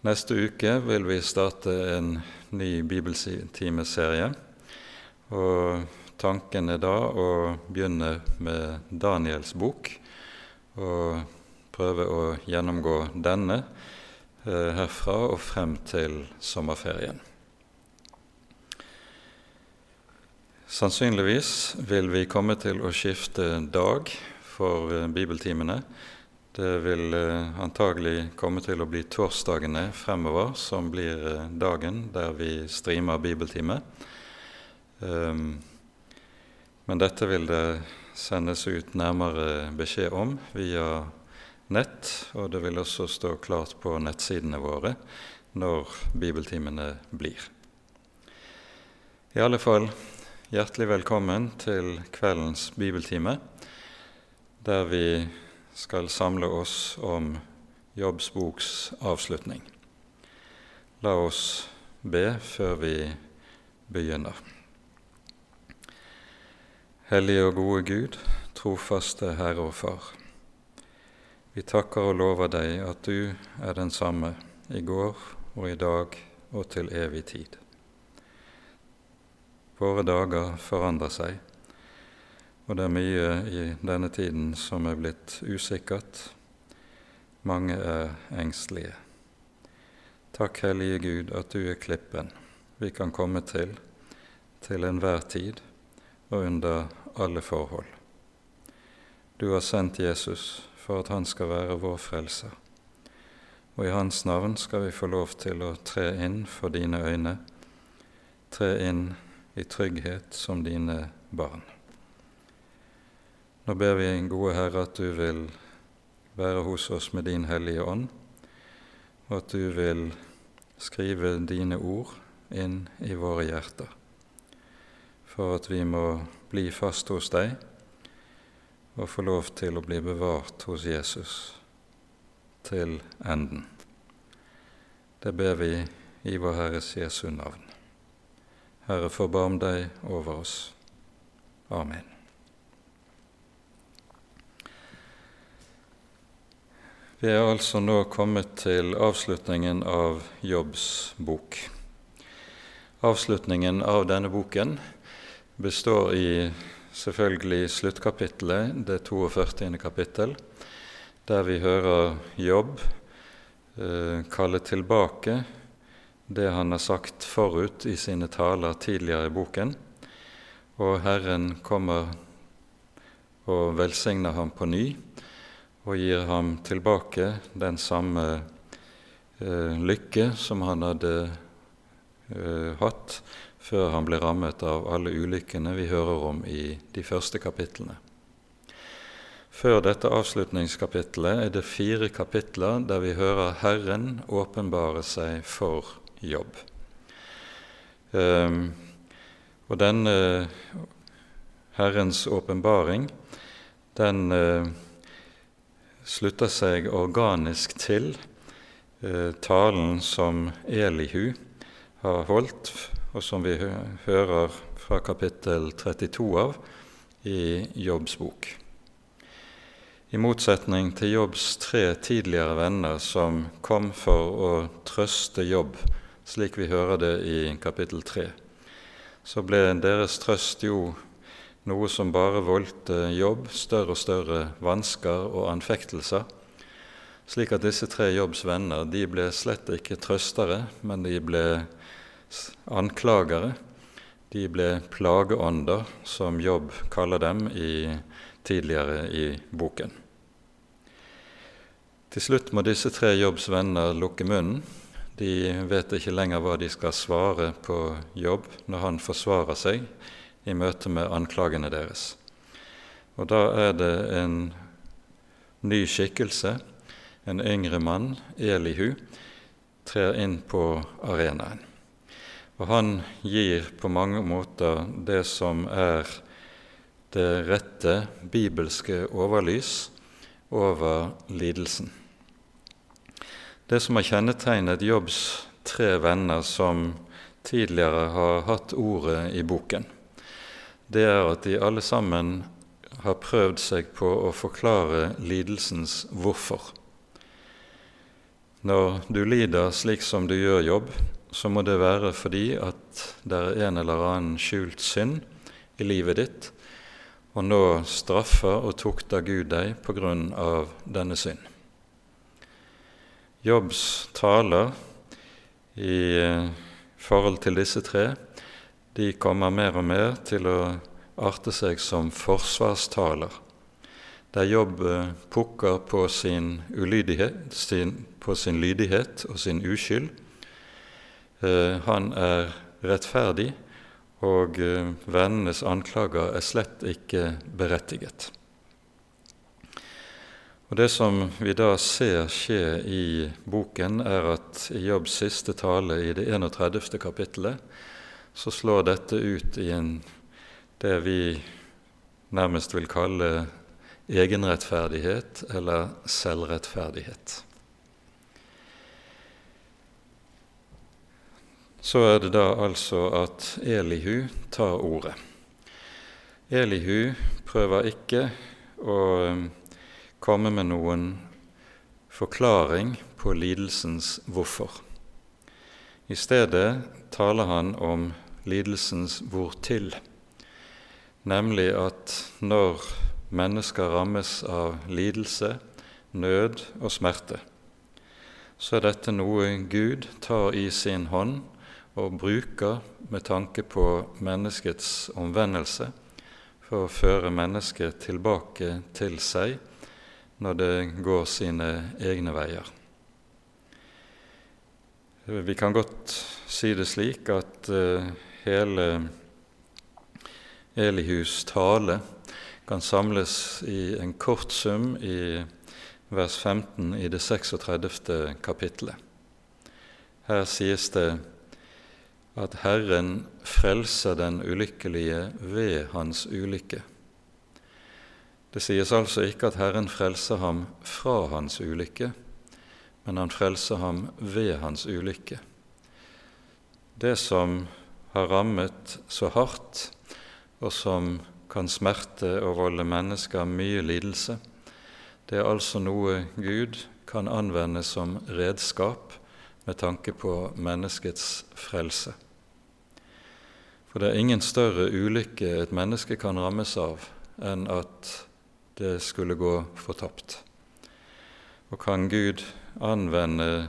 Neste uke vil vi starte en ny bibeltimeserie. Og tanken er da å begynne med Daniels bok og prøve å gjennomgå denne eh, herfra og frem til sommerferien. Sannsynligvis vil vi komme til å skifte dag for eh, bibeltimene. Det vil eh, antagelig komme til å bli torsdagene fremover som blir eh, dagen der vi streamer bibeltime. Um, men dette vil det sendes ut nærmere beskjed om via nett, og det vil også stå klart på nettsidene våre når bibeltimene blir. I alle fall hjertelig velkommen til kveldens bibeltime, der vi skal samle oss om Jobbs boks avslutning. La oss be før vi begynner. Hellige og gode Gud, trofaste Herre og Far. Vi takker og lover deg at du er den samme i går og i dag og til evig tid. Våre dager forandrer seg og det er mye i denne tiden som er blitt usikkert. Mange er engstelige. Takk, Hellige Gud, at du er klippen vi kan komme til til enhver tid og under alle forhold. Du har sendt Jesus for at han skal være vår frelser, og i hans navn skal vi få lov til å tre inn for dine øyne, tre inn i trygghet som dine barn. Nå ber vi, gode Herre, at du vil være hos oss med din Hellige Ånd, og at du vil skrive dine ord inn i våre hjerter, for at vi må bli fast hos deg og få lov til å bli bevart hos Jesus til enden. Det ber vi i vår Herres Jesu navn. Herre, forbarm deg over oss. Amen. Vi er altså nå kommet til avslutningen av Jobbs bok. Avslutningen av denne boken består i selvfølgelig sluttkapittelet, det 42. kapittel, der vi hører Jobb eh, kalle tilbake det han har sagt forut i sine taler tidligere i boken, og Herren kommer og velsigner ham på ny og gir ham tilbake den samme eh, lykke som han hadde eh, hatt før han ble rammet av alle ulykkene vi hører om i de første kapitlene. Før dette avslutningskapittelet er det fire kapitler der vi hører Herren åpenbare seg for jobb. Um, og denne Herrens åpenbaring, den uh, slutter seg organisk til eh, talen som Elihu har holdt, og som vi hører fra kapittel 32 av i Jobbs bok. I motsetning til Jobbs tre tidligere venner som kom for å trøste Jobb, slik vi hører det i kapittel 3, så ble deres trøst jo noe som bare voldte jobb større og større vansker og anfektelser, slik at disse tre Jobbs venner de ble slett ikke trøstere, men de ble anklagere. De ble plageånder, som Jobb kaller dem i, tidligere i boken. Til slutt må disse tre Jobbs venner lukke munnen. De vet ikke lenger hva de skal svare på Jobb når han forsvarer seg i møte med anklagene deres. Og da er det en ny skikkelse, en yngre mann, Elihu, trer inn på arenaen. Og han gir på mange måter det som er det rette bibelske overlys over lidelsen. Det som har kjennetegnet Jobbs tre venner som tidligere har hatt ordet i boken, det er at de alle sammen har prøvd seg på å forklare lidelsens hvorfor. Når du lider slik som du gjør jobb, så må det være fordi at det er en eller annen skjult synd i livet ditt, og nå straffer og tukter Gud deg på grunn av denne synd. Jobbs taler i eh, forhold til disse tre, de kommer mer og mer til å arte seg som forsvarstaler der Jobb eh, pukker på sin, sin, på sin lydighet og sin uskyld. Eh, han er rettferdig, og eh, vennenes anklager er slett ikke berettiget. Og Det som vi da ser skje i boken, er at i Jobbs siste tale i det 31. kapittelet, så slår dette ut i en, det vi nærmest vil kalle egenrettferdighet eller selvrettferdighet. Så er det da altså at Elihu tar ordet. Elihu prøver ikke å um, komme med noen forklaring på lidelsens hvorfor. I stedet taler han om lidelsens hvortil, nemlig at når mennesker rammes av lidelse, nød og smerte, så er dette noe Gud tar i sin hånd og bruker med tanke på menneskets omvendelse for å føre mennesket tilbake til seg når det går sine egne veier. Vi kan godt si det slik at uh, hele Elihus tale kan samles i en kort sum i vers 15 i det 36. kapittelet. Her sies det at Herren frelser den ulykkelige ved hans ulykke. Det sies altså ikke at Herren frelser ham fra hans ulykke, men han frelser ham ved hans ulykke. Det som har rammet så hardt, og som kan smerte og volde mennesker mye lidelse. Det er altså noe Gud kan anvende som redskap med tanke på menneskets frelse. For det er ingen større ulykke et menneske kan rammes av enn at det skulle gå fortapt. Og kan Gud anvende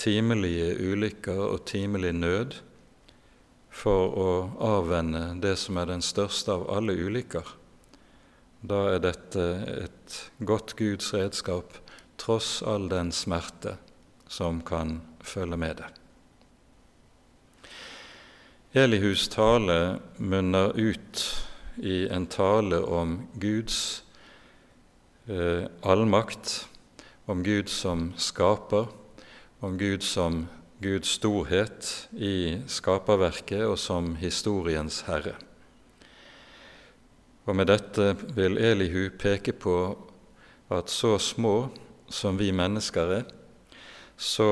timelige ulykker og timelig nød for å avvenne det som er den største av alle ulykker. Da er dette et godt Guds redskap tross all den smerte som kan følge med det. Elihus tale munner ut i en tale om Guds eh, allmakt, om Gud som skaper, om Gud som Guds storhet i skaperverket og som historiens herre. Og Med dette vil Elihu peke på at så små som vi mennesker er, så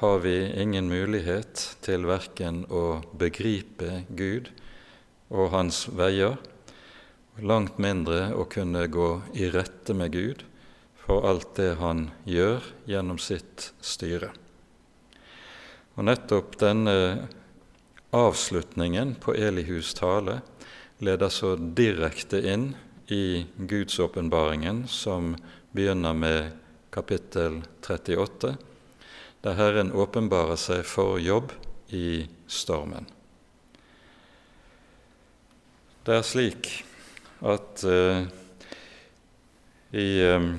har vi ingen mulighet til verken å begripe Gud og hans veier, langt mindre å kunne gå i rette med Gud for alt det han gjør gjennom sitt styre. Og nettopp denne avslutningen på Elihus tale leder så direkte inn i Gudsåpenbaringen, som begynner med kapittel 38, der Herren åpenbarer seg for jobb i stormen. Det er slik at uh, i um,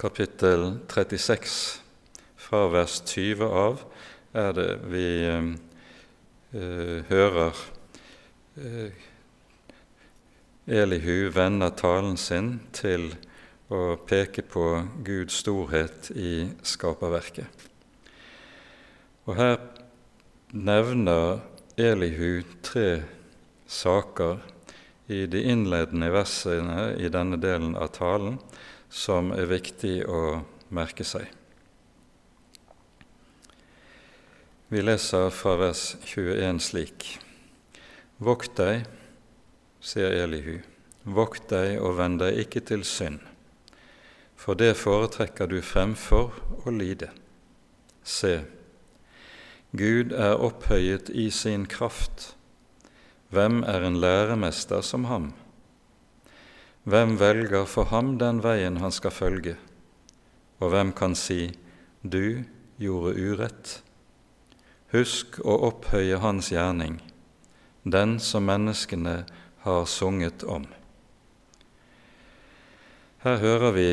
kapittel 36 fra vers 20 av er det vi eh, hører eh, Elihu vender talen sin til å peke på Guds storhet i skaperverket. Og her nevner Elihu tre saker i de innledende versene i denne delen av talen som er viktig å merke seg. Vi leser fra vers 21 slik.: Vokt deg, sier Elihu, vokt deg og vend deg ikke til synd. for det foretrekker du fremfor å lide. Se, Gud er opphøyet i sin kraft. Hvem er en læremester som ham? Hvem velger for ham den veien han skal følge? Og hvem kan si, du gjorde urett? Husk å opphøye hans gjerning, den som menneskene har sunget om. Her hører vi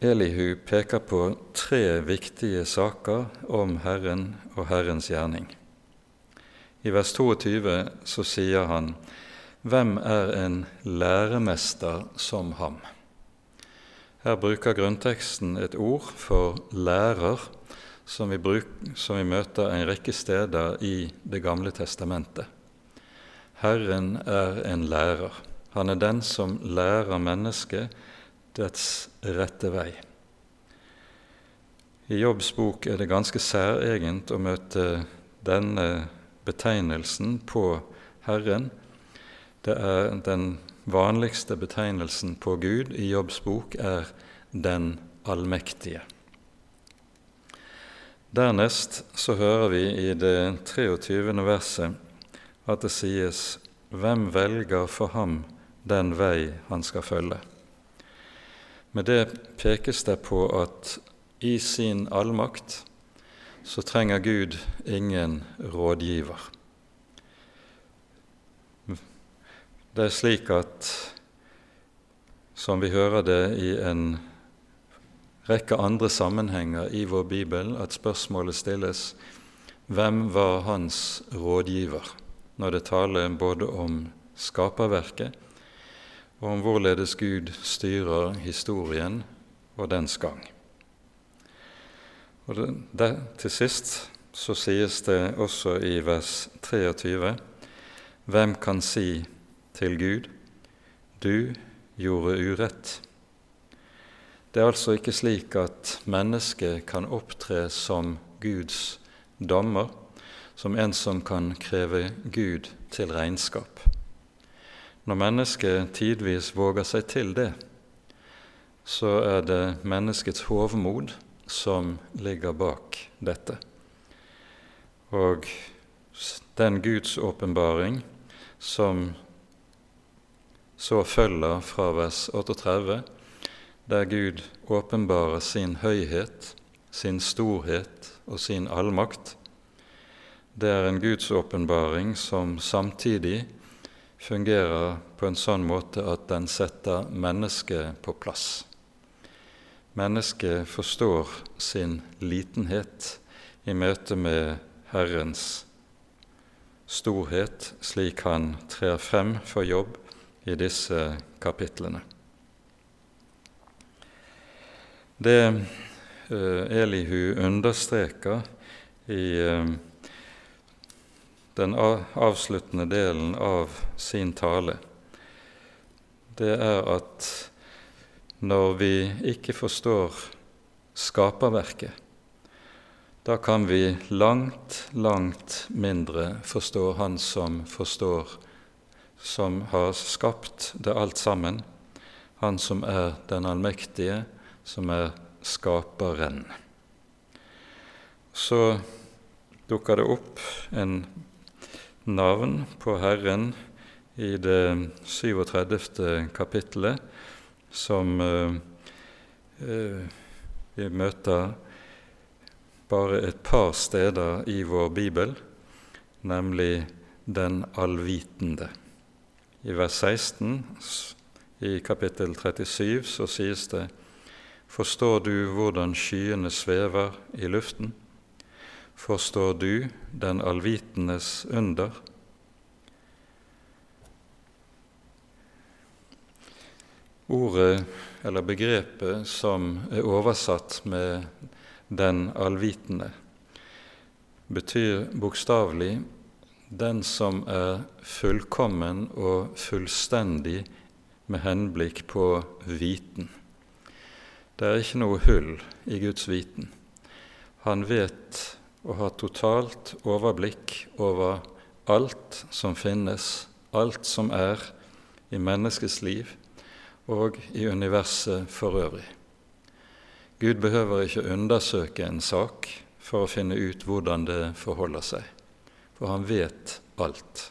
Elihu peker på tre viktige saker om Herren og Herrens gjerning. I vers 22 så sier han hvem er en læremester som ham? Her bruker grunnteksten et ord for lærer, som vi, bruk, som vi møter en rekke steder i Det gamle testamentet. Herren er en lærer. Han er den som lærer mennesket dets rette vei. I Jobbs bok er det ganske særegent å møte denne betegnelsen på Herren. Det er Den vanligste betegnelsen på Gud i Jobbs bok er Den allmektige. Dernest så hører vi i det 23. verset at det sies Hvem velger for ham den vei han skal følge? Med det pekes det på at i sin allmakt så trenger Gud ingen rådgiver. Det er slik at, som vi hører det i en rekke andre sammenhenger i vår bibel, at spørsmålet stilles hvem var hans rådgiver, når det taler både om skaperverket og om hvorledes Gud styrer historien og dens gang. Og det, Til sist så sies det også i vers 23.: Hvem kan si til Gud, du gjorde urett? Det er altså ikke slik at mennesket kan opptre som Guds dommer, som en som kan kreve Gud til regnskap. Når mennesket tidvis våger seg til det, så er det menneskets hovmod som ligger bak dette. Og den Guds åpenbaring som så følger fra vers 38, der Gud åpenbarer sin høyhet, sin storhet og sin allmakt, det er en Guds åpenbaring som samtidig fungerer på en sånn måte at den setter mennesket på plass. Mennesket forstår sin litenhet i møte med Herrens storhet, slik han trer frem for jobb i disse kapitlene. Det uh, Elihu understreker i uh, den avsluttende delen av sin tale, det er at når vi ikke forstår skaperverket, da kan vi langt, langt mindre forstå Han som forstår, som har skapt det alt sammen, Han som er den allmektige, som er skaperen. Så dukker det opp en navn på Herren i det 37. kapittelet, som eh, eh, vi møter bare et par steder i vår bibel, nemlig den allvitende. I vers 16 i kapittel 37 så sies det:" Forstår du hvordan skyene svever i luften? forstår du den allvitendes under? Ordet eller begrepet som er oversatt med 'den allvitende', betyr bokstavelig 'den som er fullkommen og fullstendig med henblikk på viten'. Det er ikke noe hull i Guds viten. Han vet og har totalt overblikk over alt som finnes, alt som er i menneskets liv og i universet for øvrig. Gud behøver ikke undersøke en sak for å finne ut hvordan det forholder seg, for han vet alt.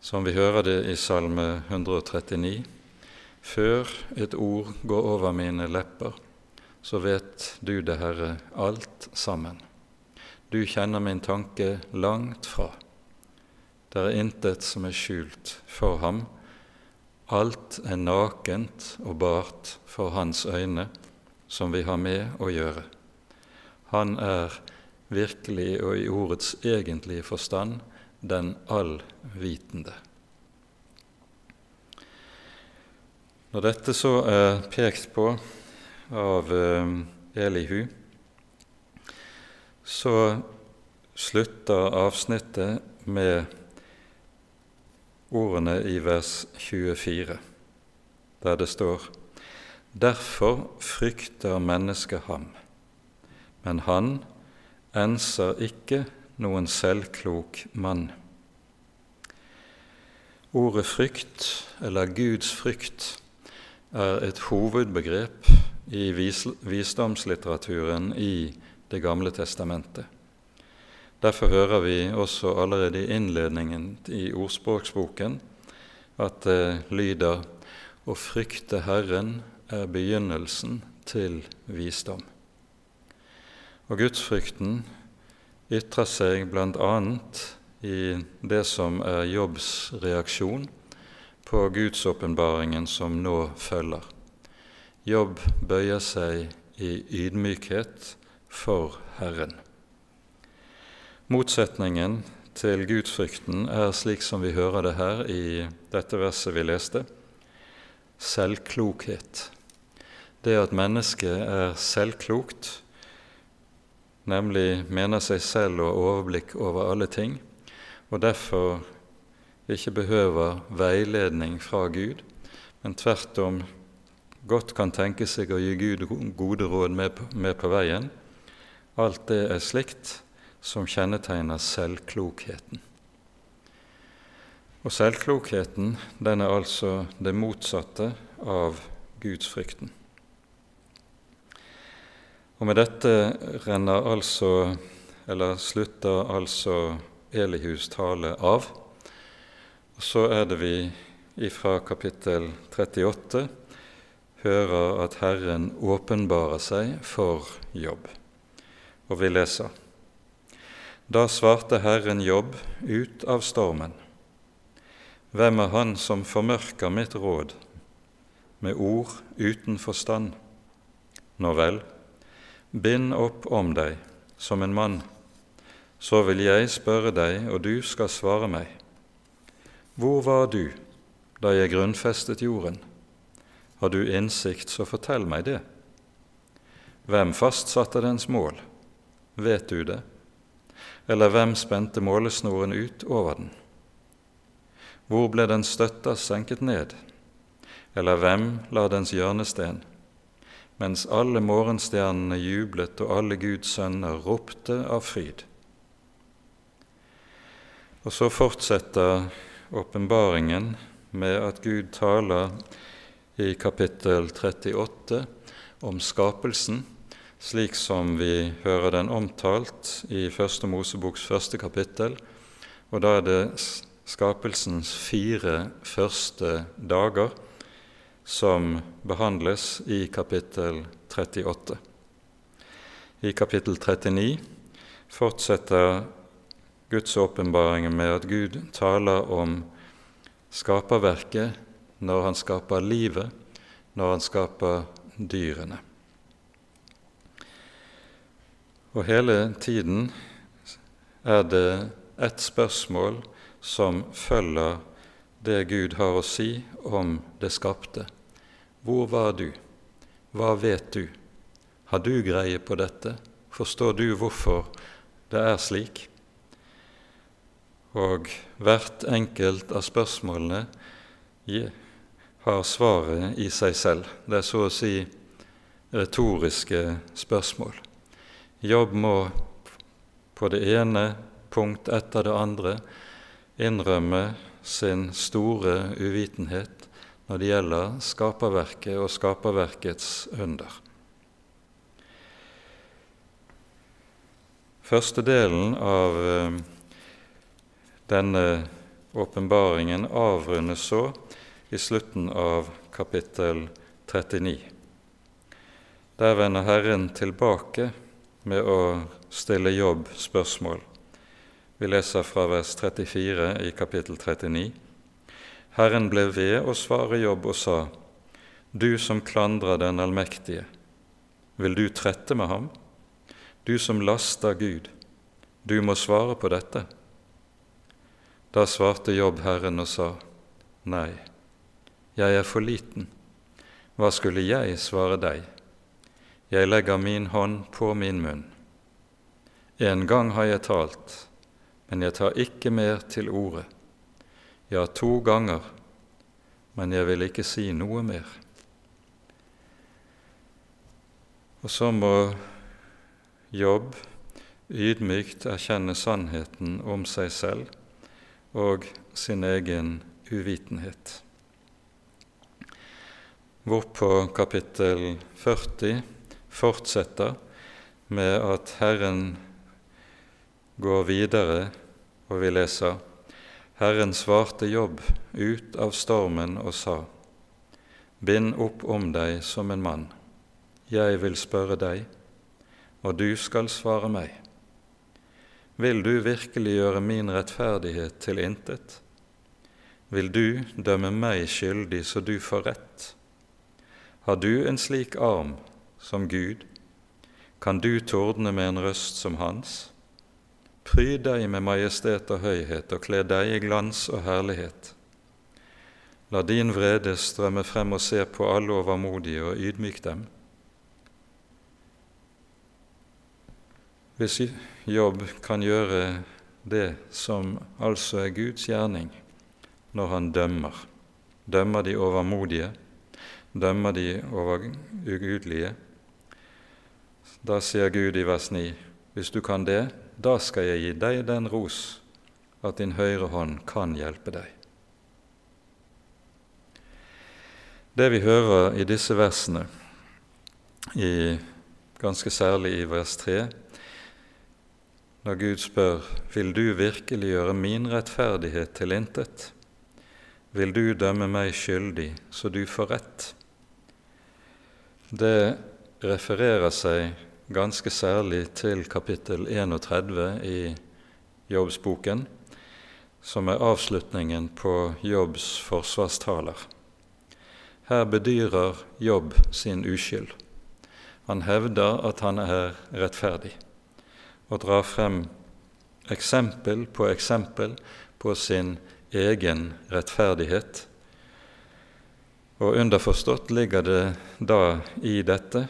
Som vi hører det i Salme 139.: Før et ord går over mine lepper, så vet du det, Herre, alt sammen. Du kjenner min tanke langt fra. Det er intet som er skjult for ham. Alt er nakent og bart for hans øyne, som vi har med å gjøre. Han er virkelig og i ordets egentlige forstand den allvitende. Når dette så er pekt på av eh, Elihu, så slutter avsnittet med ordene i vers 24, der det står Derfor frykter mennesket ham, men han enser ikke noen selvklok mann. Ordet frykt, eller Guds frykt, er et hovedbegrep i visdomslitteraturen i det gamle testamentet. Derfor hører vi også allerede i innledningen i ordspråksboken at det lyder å frykte Herren er begynnelsen til visdom. Og gudsfrykten ytrer seg bl.a. i det som er Jobbs reaksjon på gudsåpenbaringen som nå følger. Jobb bøyer seg i ydmykhet for Herren. Motsetningen til gudsfrykten er slik som vi hører det her i dette verset vi leste selvklokhet. Det at mennesket er selvklokt, nemlig mener seg selv å overblikk over alle ting, og derfor ikke behøver veiledning fra Gud, men tvert om godt kan tenke seg å gi Gud gode råd med med på veien, Alt det er slikt som kjennetegner selvklokheten. Og selvklokheten den er altså det motsatte av gudsfrykten. Og med dette renner altså, eller slutter altså Elihus tale av. Og så er det vi ifra kapittel 38 hører at Herren åpenbarer seg for jobb og vi leser Da svarte Herren Jobb ut av stormen. Hvem er han som formørker mitt råd med ord uten forstand? Nå vel, bind opp om deg som en mann, så vil jeg spørre deg, og du skal svare meg. Hvor var du da jeg grunnfestet jorden? Har du innsikt, så fortell meg det. Hvem fastsatte dens mål? Vet du det? Eller hvem spente målesnoren ut over den? Hvor ble den støtta senket ned? Eller hvem la dens hjørnesten? Mens alle morgenstjernene jublet og alle Guds sønner ropte av fryd. Og så fortsetter åpenbaringen med at Gud taler i kapittel 38 om skapelsen slik som vi hører den omtalt i Første Moseboks første kapittel. Og da er det skapelsens fire første dager som behandles i kapittel 38. I kapittel 39 fortsetter Guds åpenbaringer med at Gud taler om skaperverket når han skaper livet, når han skaper dyrene. Og hele tiden er det ett spørsmål som følger det Gud har å si om det skapte. Hvor var du? Hva vet du? Har du greie på dette? Forstår du hvorfor det er slik? Og hvert enkelt av spørsmålene har svaret i seg selv. Det er så å si retoriske spørsmål. Jobb må på det ene punkt etter det andre innrømme sin store uvitenhet når det gjelder skaperverket og skaperverkets under. Første delen av eh, denne åpenbaringen avrundes så i slutten av kapittel 39. Der vender Herren tilbake med å stille Jobb spørsmål. Vi leser fra vers 34 i kapittel 39. Herren ble ved å svare Jobb og sa:" Du som klandrer Den allmektige, vil du trette med ham? Du som laster Gud, du må svare på dette. Da svarte Jobb Herren og sa, Nei, jeg er for liten. Hva skulle jeg svare deg? Jeg legger min hånd på min munn. En gang har jeg talt, men jeg tar ikke mer til orde. Ja, to ganger, men jeg vil ikke si noe mer. Og så må Jobb ydmykt erkjenne sannheten om seg selv og sin egen uvitenhet. Hvorpå kapittel 40 fortsetter med at Herren går videre, og vi leser Herren svarte Jobb ut av stormen og sa:" Bind opp om deg som en mann. Jeg vil spørre deg, og du skal svare meg. Vil du virkelig gjøre min rettferdighet til intet? Vil du dømme meg skyldig så du får rett? Har du en slik arm som Gud? Kan du tordne med en røst som hans? Pryd deg med majestet og høyhet og kle deg i glans og herlighet. La din vrede strømme frem og se på alle overmodige og ydmyk dem. Hvis Jobb kan gjøre det som altså er Guds gjerning når han dømmer, dømmer de overmodige, dømmer de over ugudelige. da sier Gud i vers 9.: Hvis du kan det, da skal jeg gi deg den ros at din høyre hånd kan hjelpe deg. Det vi hører i disse versene, i, ganske særlig i vers 3, når Gud spør vil du virkelig gjøre min rettferdighet til intet? Vil du dømme meg skyldig så du får rett? Det refererer seg ganske særlig til kapittel 31 i Jobbsboken, som er avslutningen på Jobbs forsvarstaler. Her bedyrer Jobb sin uskyld. Han hevder at han er rettferdig og drar frem eksempel på eksempel på sin egen rettferdighet. Og underforstått ligger det da i dette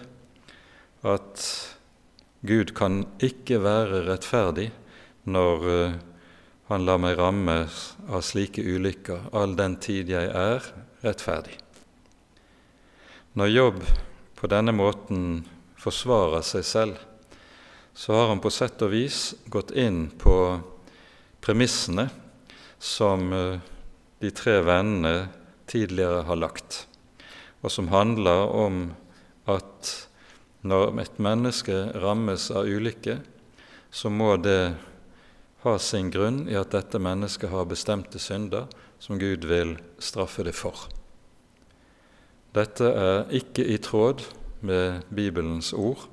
at Gud kan ikke være rettferdig når uh, han lar meg ramme av slike ulykker all den tid jeg er rettferdig. Når Jobb på denne måten forsvarer seg selv, så har han på sett og vis gått inn på premissene som eh, de tre vennene tidligere har lagt, og som handler om at når et menneske rammes av ulykke, så må det ha sin grunn i at dette mennesket har bestemte synder som Gud vil straffe det for. Dette er ikke i tråd med Bibelens ord,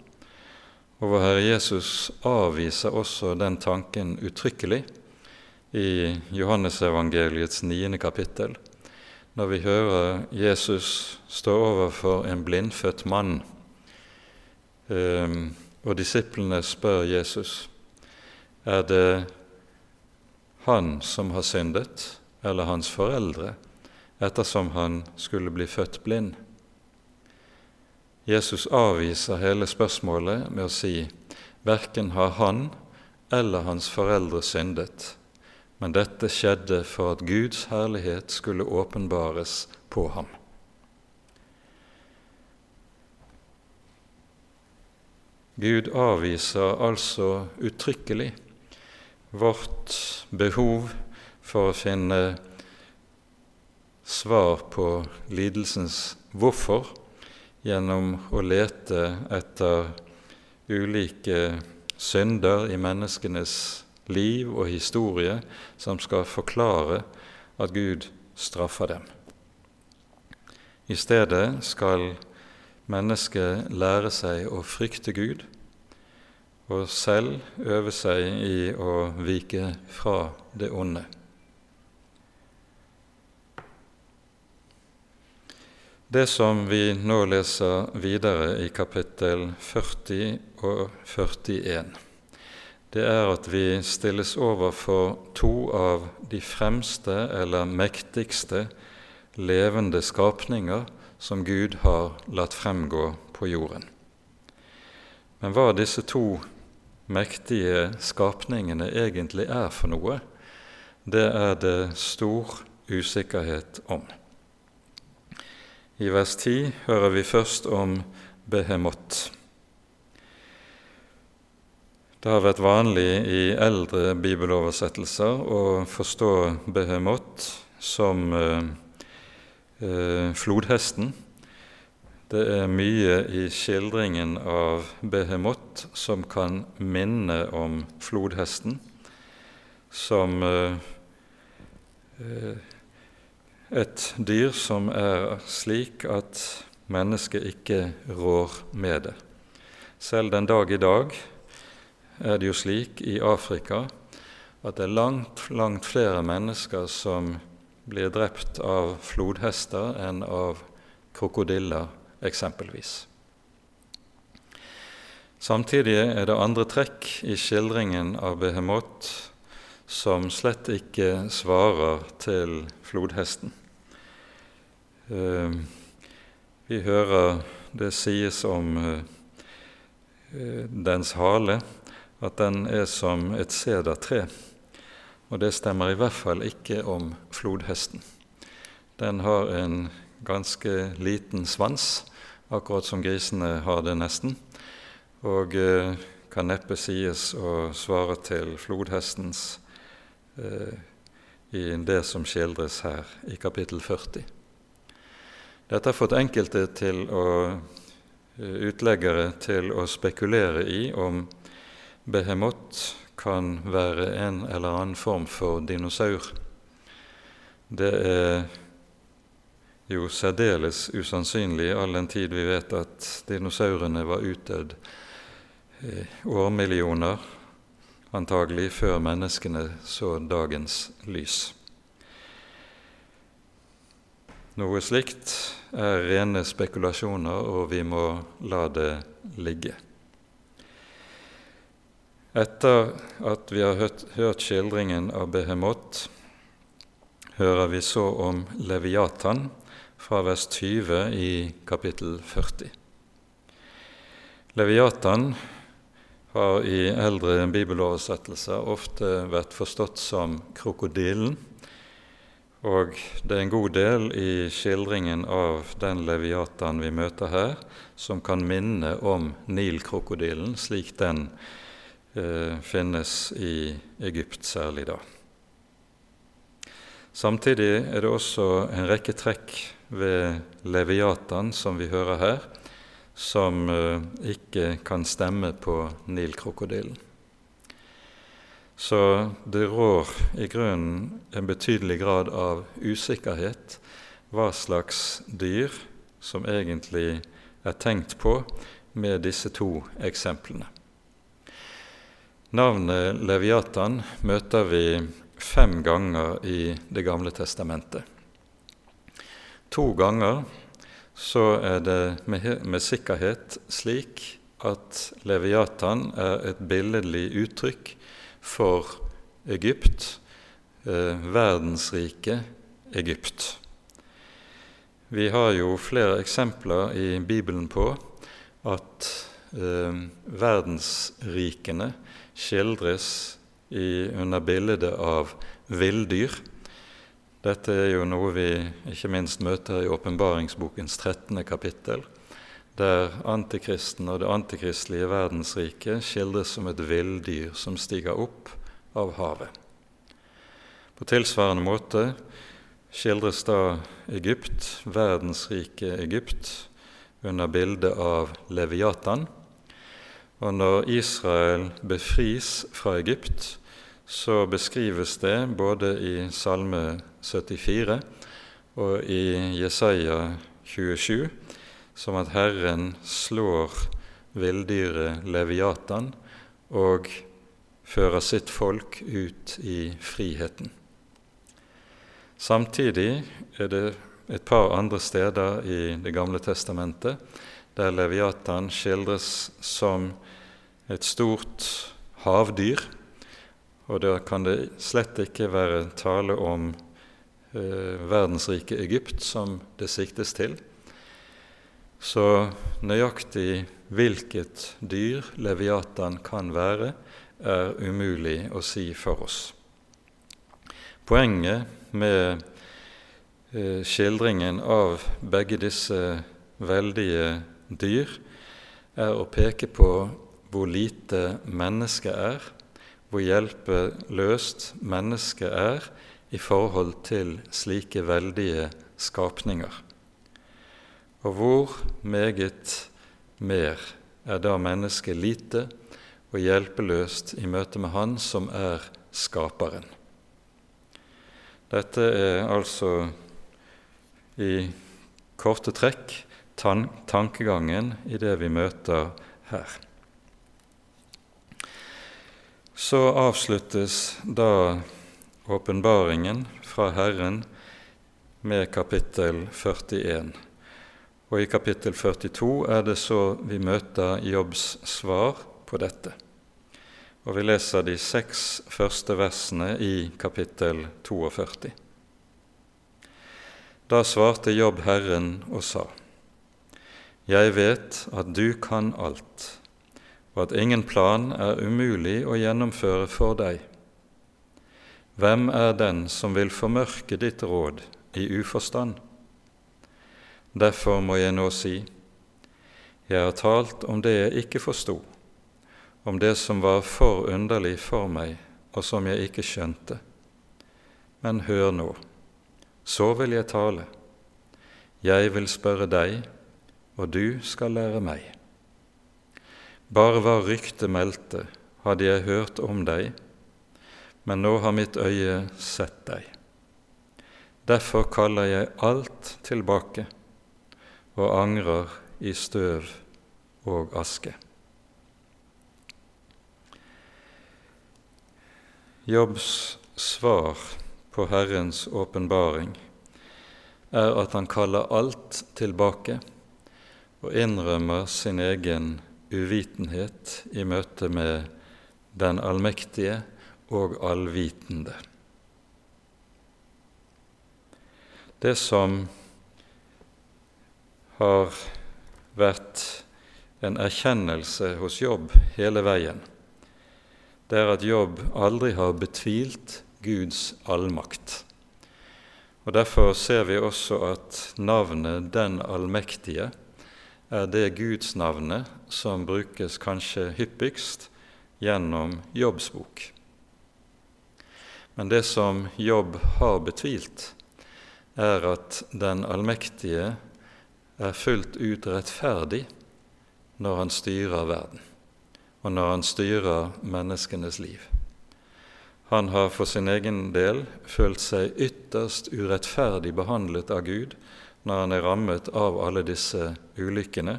og vår Herre Jesus avviser også den tanken uttrykkelig i Johannesevangeliets niende kapittel, når vi hører Jesus stå overfor en blindfødt mann, ehm, og disiplene spør Jesus er det han som har syndet, eller hans foreldre, ettersom han skulle bli født blind? Jesus avviser hele spørsmålet med å si verken har han eller hans foreldre syndet, men dette skjedde for at Guds herlighet skulle åpenbares på ham. Gud avviser altså uttrykkelig vårt behov for å finne svar på lidelsens hvorfor gjennom å lete etter ulike synder i menneskenes liv og historie som skal forklare at Gud straffer dem. I stedet skal mennesket lære seg å frykte Gud og selv øve seg i å vike fra det onde. Det som vi nå leser videre i kapittel 40 og 41, det er at vi stilles overfor to av de fremste eller mektigste levende skapninger som Gud har latt fremgå på jorden. Men hva disse to mektige skapningene egentlig er for noe, det er det stor usikkerhet om. I vers 10 hører vi først om Behemot. Det har vært vanlig i eldre bibeloversettelser å forstå Behemot som eh, eh, flodhesten. Det er mye i skildringen av Behemot som kan minne om flodhesten, som eh, eh et dyr som er slik at mennesket ikke rår med det. Selv den dag i dag er det jo slik i Afrika at det er langt, langt flere mennesker som blir drept av flodhester enn av krokodiller, eksempelvis. Samtidig er det andre trekk i skildringen av Behemot som slett ikke svarer til flodhesten. Eh, vi hører det sies om eh, dens hale at den er som et sedertre, og det stemmer i hvert fall ikke om flodhesten. Den har en ganske liten svans, akkurat som grisene har det nesten, og eh, kan neppe sies å svare til flodhestens Eh, i det som skildres her i kapittel 40. Dette har fått enkelte til å, eh, utleggere til å spekulere i om Behemot kan være en eller annen form for dinosaur. Det er jo særdeles usannsynlig all den tid vi vet at dinosaurene var utdødd årmillioner antagelig før menneskene så dagens lys. Noe slikt er rene spekulasjoner, og vi må la det ligge. Etter at vi har hørt, hørt skildringen av Behemot, hører vi så om Leviatan fra vers 20 i kapittel 40. Leviatan har i eldre bibeloversettelser ofte vært forstått som krokodillen. Og det er en god del i skildringen av den leviatan vi møter her, som kan minne om Nilkrokodillen, slik den eh, finnes i Egypt særlig da. Samtidig er det også en rekke trekk ved leviatan som vi hører her, som eh, ikke kan stemme på Nilkrokodillen. Så det rår i grunnen en betydelig grad av usikkerhet hva slags dyr som egentlig er tenkt på med disse to eksemplene. Navnet Leviatan møter vi fem ganger i Det gamle testamentet. To ganger så er det med, sikkerhet slik at Leviatan er et billedlig uttrykk for Egypt, eh, verdensriket Egypt. Vi har jo flere eksempler i Bibelen på at eh, verdensrikene skildres i, under bildet av villdyr dette er jo noe vi ikke minst møter i åpenbaringsbokens 13. kapittel, der antikristen og det antikristelige verdensriket skildres som et villdyr som stiger opp av havet. På tilsvarende måte skildres da Egypt, verdensriket Egypt, under bildet av Leviatan. Og når Israel befris fra Egypt, så beskrives det både i Salme 74 og i Jesaja 27 som at Herren slår villdyret Leviatan og fører sitt folk ut i friheten. Samtidig er det et par andre steder i Det gamle testamentet der Leviatan skildres som et stort havdyr. Og da kan det slett ikke være tale om eh, verdensriket Egypt som det siktes til. Så nøyaktig hvilket dyr Leviatan kan være, er umulig å si for oss. Poenget med eh, skildringen av begge disse veldige dyr er å peke på hvor lite mennesket er, hvor hjelpeløst mennesket er i forhold til slike veldige skapninger. Og hvor meget mer er da mennesket lite og hjelpeløst i møte med Han som er Skaperen. Dette er altså i korte trekk tan tankegangen i det vi møter her. Så avsluttes da åpenbaringen fra Herren med kapittel 41. Og i kapittel 42 er det så vi møter Jobbs svar på dette. Og vi leser de seks første versene i kapittel 42. Da svarte Jobb Herren og sa:" Jeg vet at du kan alt, og at ingen plan er umulig å gjennomføre for deg. Hvem er den som vil formørke ditt råd i uforstand? Derfor må jeg nå si, jeg har talt om det jeg ikke forsto, om det som var for underlig for meg, og som jeg ikke skjønte. Men hør nå, så vil jeg tale. Jeg vil spørre deg, og du skal lære meg. Bare hva ryktet meldte, hadde jeg hørt om deg, men nå har mitt øye sett deg. Derfor kaller jeg alt tilbake og angrer i støv og aske. Jobbs svar på Herrens åpenbaring er at han kaller alt tilbake og innrømmer sin egen uvitenhet i møte med den allmektige og allvitende. Det som har vært en erkjennelse hos Jobb hele veien. Det er at Jobb aldri har betvilt Guds allmakt. Og Derfor ser vi også at navnet Den allmektige er det Guds navnet som brukes kanskje hyppigst gjennom Jobbs bok. Men det som Jobb har betvilt, er at Den allmektige er fullt ut rettferdig når han styrer verden, og når han styrer menneskenes liv. Han har for sin egen del følt seg ytterst urettferdig behandlet av Gud når han er rammet av alle disse ulykkene.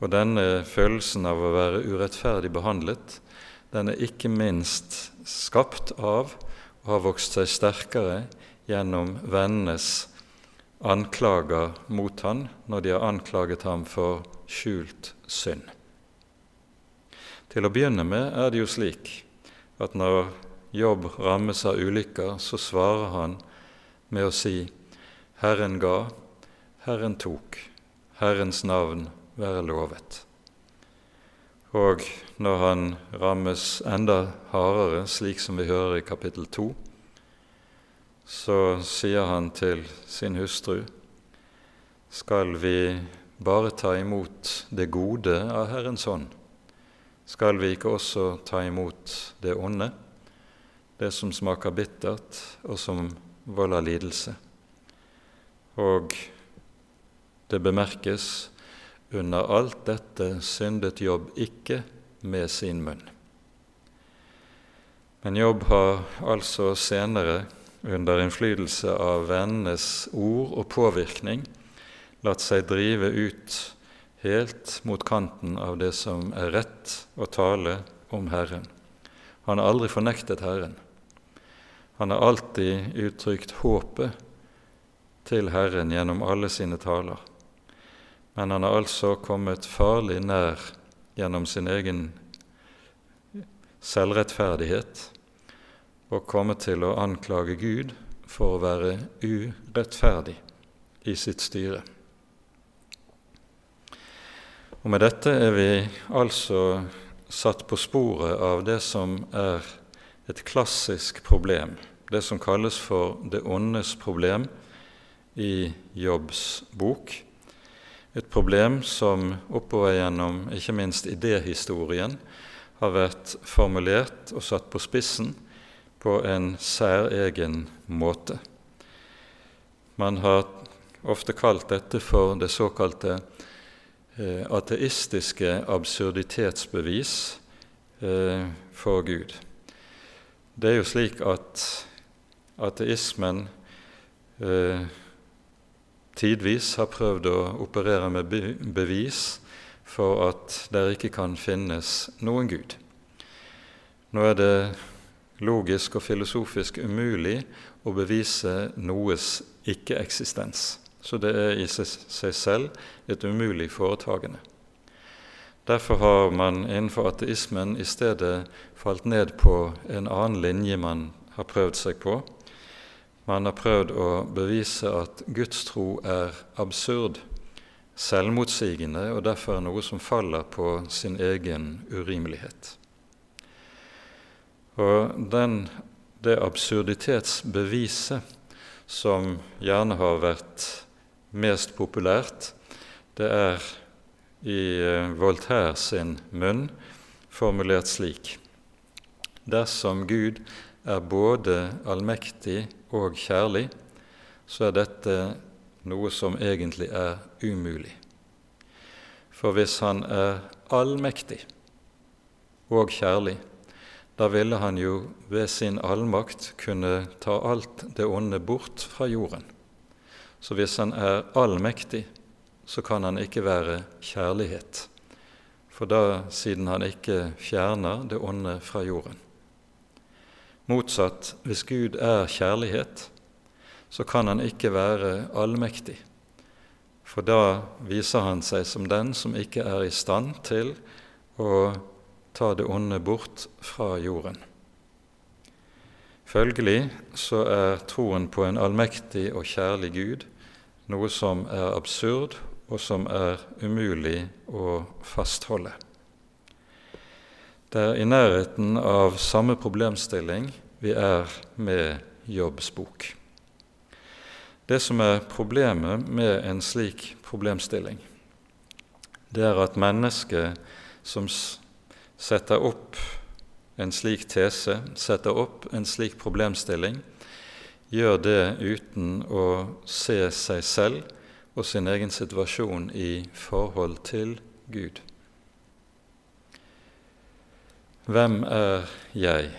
Og denne følelsen av å være urettferdig behandlet, den er ikke minst skapt av og har vokst seg sterkere gjennom vennenes anklager mot han når de har anklaget ham for skjult synd. Til å begynne med er det jo slik at når Jobb rammes av ulykker, så svarer han med å si Herren ga, Herren tok, Herrens navn være lovet. Og når han rammes enda hardere, slik som vi hører i kapittel 2, så sier han til sin hustru skal vi bare ta imot det gode av Herrens hånd? Skal vi ikke også ta imot det onde, det som smaker bittert, og som volder lidelse? Og det bemerkes under alt dette syndet Jobb ikke med sin munn. Men Jobb har altså senere, under innflytelse av vennenes ord og påvirkning, latt seg drive ut helt mot kanten av det som er rett å tale om Herren. Han har aldri fornektet Herren. Han har alltid uttrykt håpet til Herren gjennom alle sine taler. Men han har altså kommet farlig nær gjennom sin egen selvrettferdighet og komme til å anklage Gud for å være urettferdig i sitt styre. Og Med dette er vi altså satt på sporet av det som er et klassisk problem, det som kalles for det åndes problem i Jobbs bok. Et problem som oppover gjennom ikke minst idéhistorien har vært formulert og satt på spissen på en særegen måte. Man har ofte kalt dette for det såkalte Eh, ateistiske absurditetsbevis eh, for Gud. Det er jo slik at ateismen eh, tidvis har prøvd å operere med bevis for at det ikke kan finnes noen Gud. Nå er det logisk og filosofisk umulig å bevise noes ikke-eksistens. Så det er i seg selv et umulig foretagende. Derfor har man innenfor ateismen i stedet falt ned på en annen linje man har prøvd seg på. Man har prøvd å bevise at Guds tro er absurd, selvmotsigende og derfor er noe som faller på sin egen urimelighet. Og den, det absurditetsbeviset som gjerne har vært mest populært, det er i eh, Voltaire sin munn formulert slik Dersom Gud er både allmektig og kjærlig, så er dette noe som egentlig er umulig. For hvis han er allmektig og kjærlig, da ville han jo ved sin allmakt kunne ta alt det onde bort fra jorden. Så hvis han er allmektig, så kan han ikke være kjærlighet. For da, siden han ikke fjerner det onde fra jorden. Motsatt, hvis Gud er kjærlighet, så kan han ikke være allmektig. For da viser han seg som den som ikke er i stand til å ta det onde bort fra jorden. Følgelig så er troen på en allmektig og kjærlig Gud noe som er absurd, og som er umulig å fastholde. Det er i nærheten av samme problemstilling vi er med Jobbs bok. Det som er problemet med en slik problemstilling, det er at mennesket som setter opp en slik tese, setter opp en slik problemstilling, gjør det uten å se seg selv og sin egen situasjon i forhold til Gud. Hvem er jeg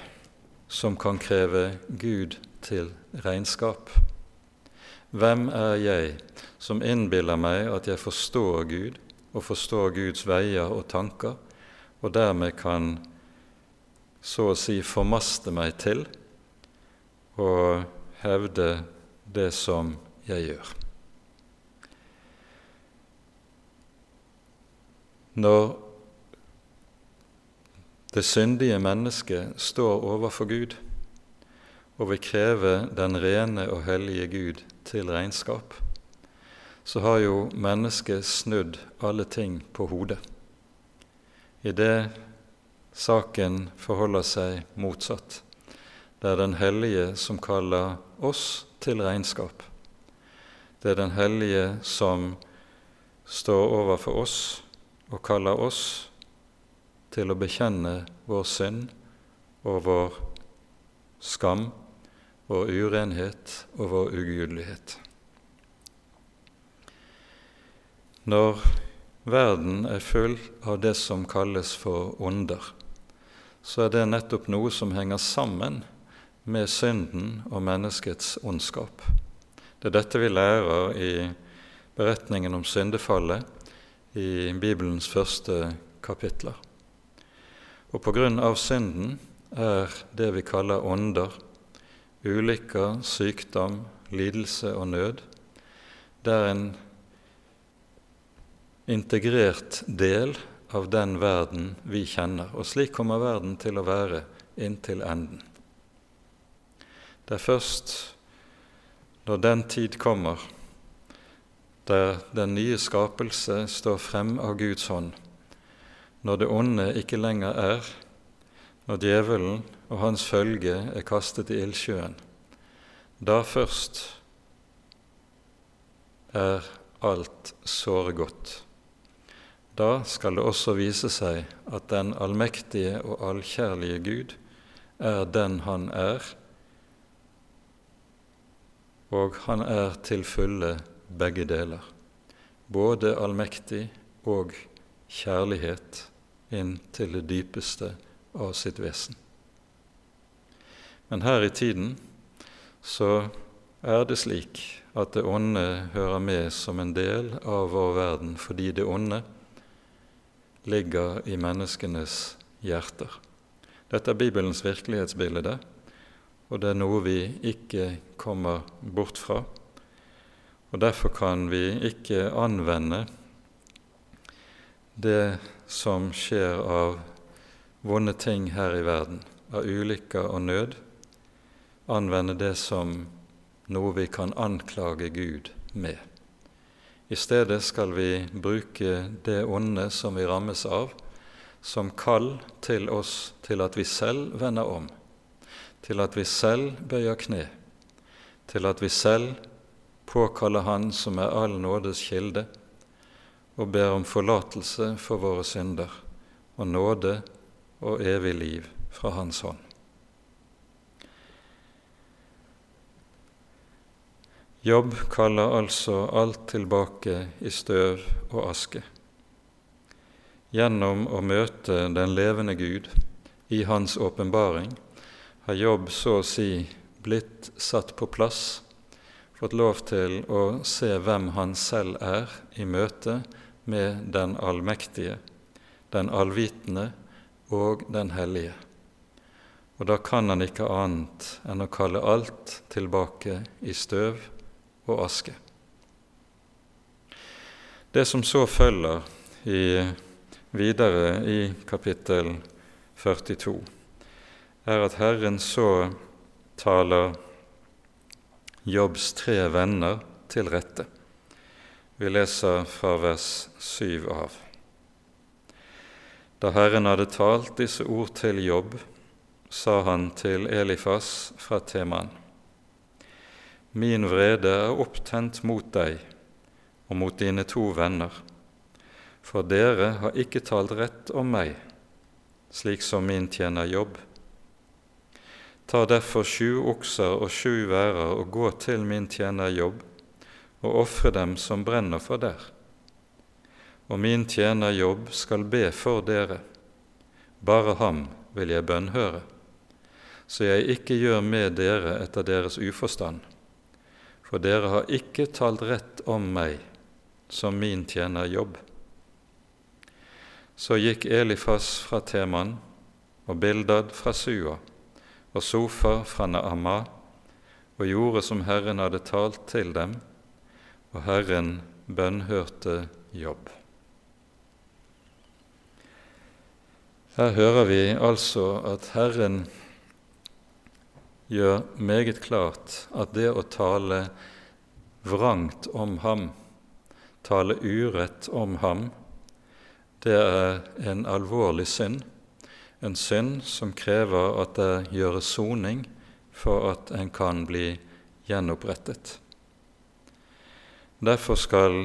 som kan kreve Gud til regnskap? Hvem er jeg som innbiller meg at jeg forstår Gud og forstår Guds veier og tanker, og dermed kan så å si formaste meg til og hevde det som jeg gjør. Når det syndige mennesket står overfor Gud og vil kreve den rene og hellige Gud til regnskap, så har jo mennesket snudd alle ting på hodet. I det saken forholder seg motsatt. Det er Den hellige som kaller oss til regnskap. Det er Den hellige som står overfor oss og kaller oss til å bekjenne vår synd og vår skam, vår urenhet og vår ugudelighet. Når verden er full av det som kalles for onder, så er det nettopp noe som henger sammen med synden og menneskets ondskap. Det er dette vi lærer i beretningen om syndefallet i Bibelens første kapitler. Og av synden er det vi kaller ånder, ulykker, sykdom, lidelse og nød, det er en integrert del av den verden vi kjenner. Og slik kommer verden til å være inntil enden. Det er først når den tid kommer der den nye skapelse står frem av Guds hånd, når det onde ikke lenger er, når djevelen og hans følge er kastet i ildsjøen, da først er alt såre godt. Da skal det også vise seg at den allmektige og allkjærlige Gud er den han er, og han er til fulle begge deler, både allmektig og kjærlighet inn til det dypeste av sitt vesen. Men her i tiden så er det slik at det onde hører med som en del av vår verden fordi det onde ligger i menneskenes hjerter. Dette er Bibelens virkelighetsbilde, og det er noe vi ikke kommer bort fra. Og Derfor kan vi ikke anvende det som skjer av vonde ting her i verden, av ulykker og nød, anvende det som noe vi kan anklage Gud med. I stedet skal vi bruke det onde som vi rammes av, som kall til oss til at vi selv vender om til at vi selv bøyer kne, til at vi selv påkaller Han som er all nådes kilde, og ber om forlatelse for våre synder og nåde og evig liv fra Hans hånd. Jobb kaller altså alt tilbake i støv og aske. Gjennom å møte den levende Gud i Hans åpenbaring har Jobb så å si blitt satt på plass, fått lov til å se hvem han selv er i møte med den allmektige, den allvitende og den hellige. Og da kan han ikke annet enn å kalle alt tilbake i støv og aske. Det som så følger i, videre i kapittel 42, er at Herren så taler Jobbs tre venner til rette. Vi leser fra vers syv av. Da Herren hadde talt disse ord til Jobb, sa han til Elifas fra Teman.: Min vrede er opptent mot deg og mot dine to venner, for dere har ikke talt rett om meg, slik som min tjener Jobb Ta derfor sju okser og sju værer og gå til min tjener Jobb, og ofre dem som brenner for der. Og min tjener Jobb skal be for dere, bare ham vil jeg bønnhøre, så jeg ikke gjør med dere etter deres uforstand, for dere har ikke talt rett om meg som min tjener Jobb. Så gikk Elifas fra Teman og Bildad fra Sua og Sofa fra Naama og gjorde som Herren hadde talt til dem, og Herren bønnhørte Jobb. Her hører vi altså at Herren gjør meget klart at det å tale vrangt om ham, tale urett om ham, det er en alvorlig synd en synd som krever at det gjøres soning for at en kan bli gjenopprettet. Derfor skal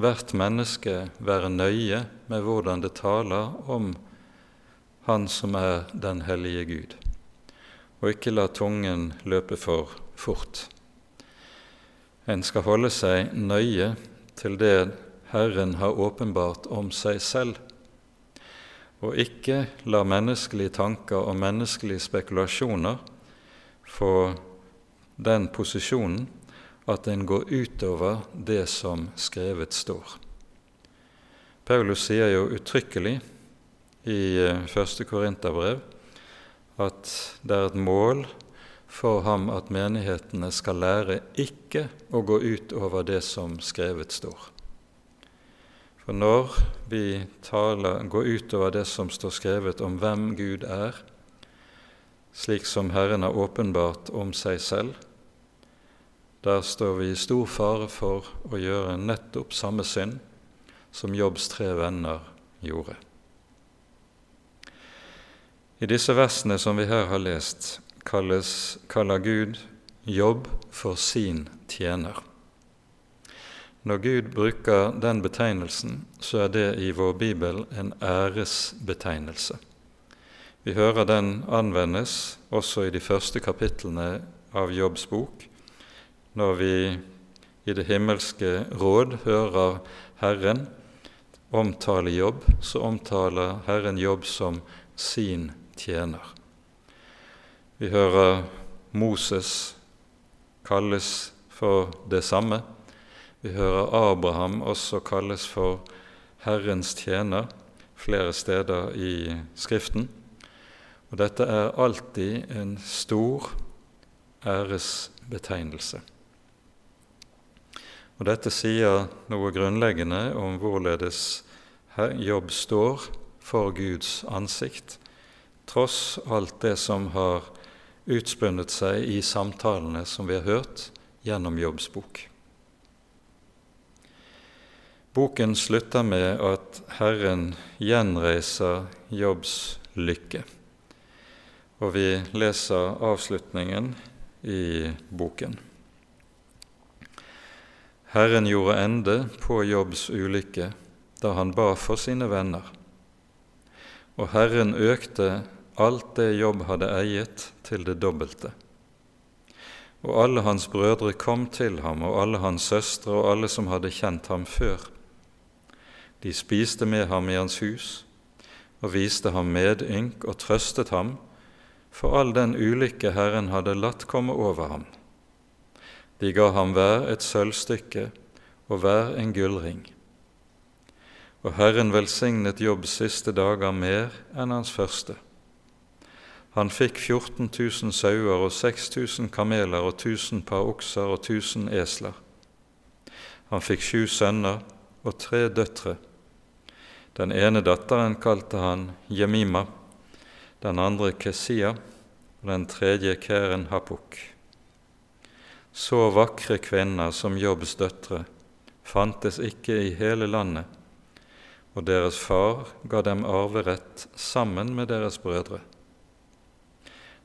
hvert menneske være nøye med hvordan det taler om Han som er den hellige Gud, og ikke la tungen løpe for fort. En skal holde seg nøye til det Herren har åpenbart om seg selv, og ikke la menneskelige tanker og menneskelige spekulasjoner få den posisjonen at en går utover det som skrevet står. Paulus sier jo uttrykkelig i eh, første Korinterbrev at det er et mål for ham at menighetene skal lære ikke å gå utover det som skrevet står. For når vi taler, går utover det som står skrevet om hvem Gud er, slik som Herren har åpenbart om seg selv, der står vi i stor fare for å gjøre nettopp samme synd som Jobbs tre venner gjorde. I disse versene som vi her har lest, kalles, kaller Gud Jobb for sin tjener. Når Gud bruker den betegnelsen, så er det i vår bibel en æresbetegnelse. Vi hører den anvendes også i de første kapitlene av Jobbs bok, når vi i det himmelske råd hører Herren omtale Jobb, så omtaler Herren Jobb som sin tjener. Vi hører Moses kalles for det samme. Vi hører Abraham også kalles for Herrens tjener flere steder i Skriften. Og dette er alltid en stor æresbetegnelse. Og Dette sier noe grunnleggende om hvorledes jobb står for Guds ansikt, tross alt det som har utspunnet seg i samtalene som vi har hørt gjennom Jobbs bok. Boken slutter med at Herren gjenreiser Jobbs lykke, og vi leser avslutningen i boken. Herren gjorde ende på Jobbs ulykke da han ba for sine venner. Og Herren økte alt det Jobb hadde eiet, til det dobbelte. Og alle hans brødre kom til ham, og alle hans søstre og alle som hadde kjent ham før. De spiste med ham i hans hus og viste ham medynk og trøstet ham for all den ulykke Herren hadde latt komme over ham. De ga ham hver et sølvstykke og hver en gullring. Og Herren velsignet Jobbs siste dager mer enn hans første. Han fikk 14 000 sauer og 6000 kameler og 1000 par okser og 1000 esler. Han fikk sju sønner og tre døtre. Den ene datteren kalte han Jemima, den andre Kesia og den tredje Keren Hapuk. Så vakre kvinner som Jobbs døtre fantes ikke i hele landet, og deres far ga dem arverett sammen med deres brødre.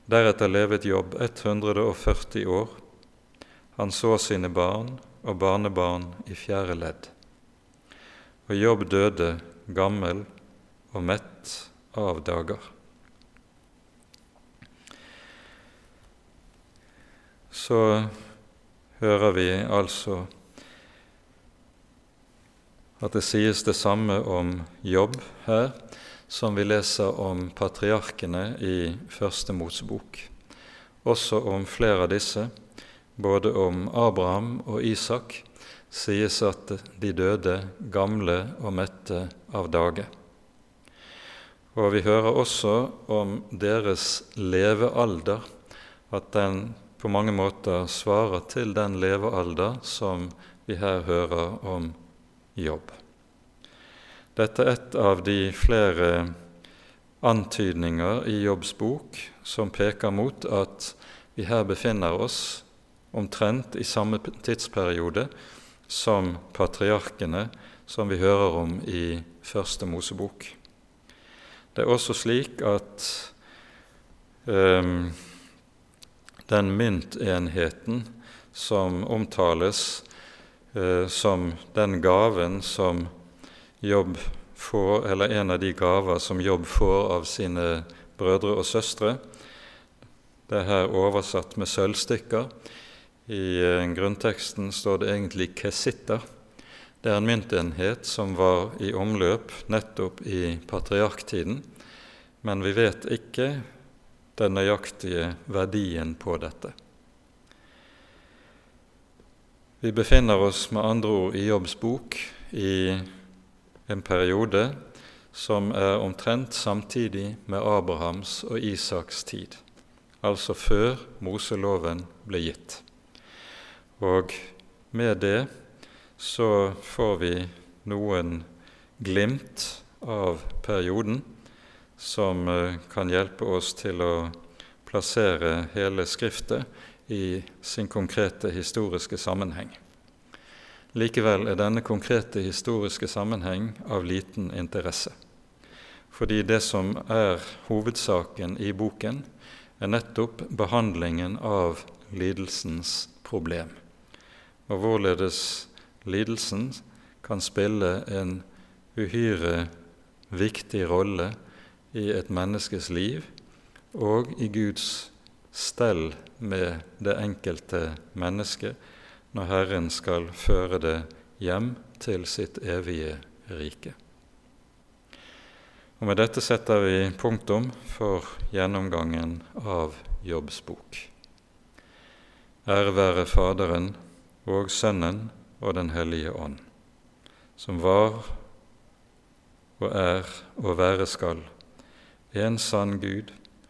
Deretter levet Jobb 140 år. Han så sine barn og barnebarn i fjerde ledd. Og Jobb døde gammel og mett av dager. Så hører vi altså at det sies det samme om jobb her som vi leser om patriarkene i Første Mosebok. Også om flere av disse, både om Abraham og Isak, sies at de døde gamle og mette av dage. Og vi hører også om deres levealder, at den på mange måter svarer til den levealder som vi her hører om jobb. Dette er et av de flere antydninger i Jobbs bok som peker mot at vi her befinner oss omtrent i samme tidsperiode som patriarkene som vi hører om i Første Mosebok. Det er også slik at um, den myntenheten som omtales som den gaven som Jobb får, eller en av de gaver som Jobb får av sine brødre og søstre. Det er her oversatt med sølvstykker. I eh, grunnteksten står det egentlig kesitter. Det er en myntenhet som var i omløp nettopp i patriarktiden, men vi vet ikke den nøyaktige verdien på dette. Vi befinner oss med andre ord i Jobbs bok i en periode som er omtrent samtidig med Abrahams og Isaks tid, altså før Moseloven ble gitt. Og med det så får vi noen glimt av perioden som eh, kan hjelpe oss til å plassere hele Skriftet i sin konkrete historiske sammenheng. Likevel er denne konkrete historiske sammenheng av liten interesse. Fordi det som er hovedsaken i boken, er nettopp behandlingen av lidelsens problem, og hvorledes lidelsen kan spille en uhyre viktig rolle i et menneskes liv og i Guds stell med det enkelte mennesket når Herren skal føre det hjem til sitt evige rike. Og Med dette setter vi punktum for gjennomgangen av Jobbs bok. Ære være Faderen og Sønnen og Den hellige ånd, som var og er og være skal, en sann Gud,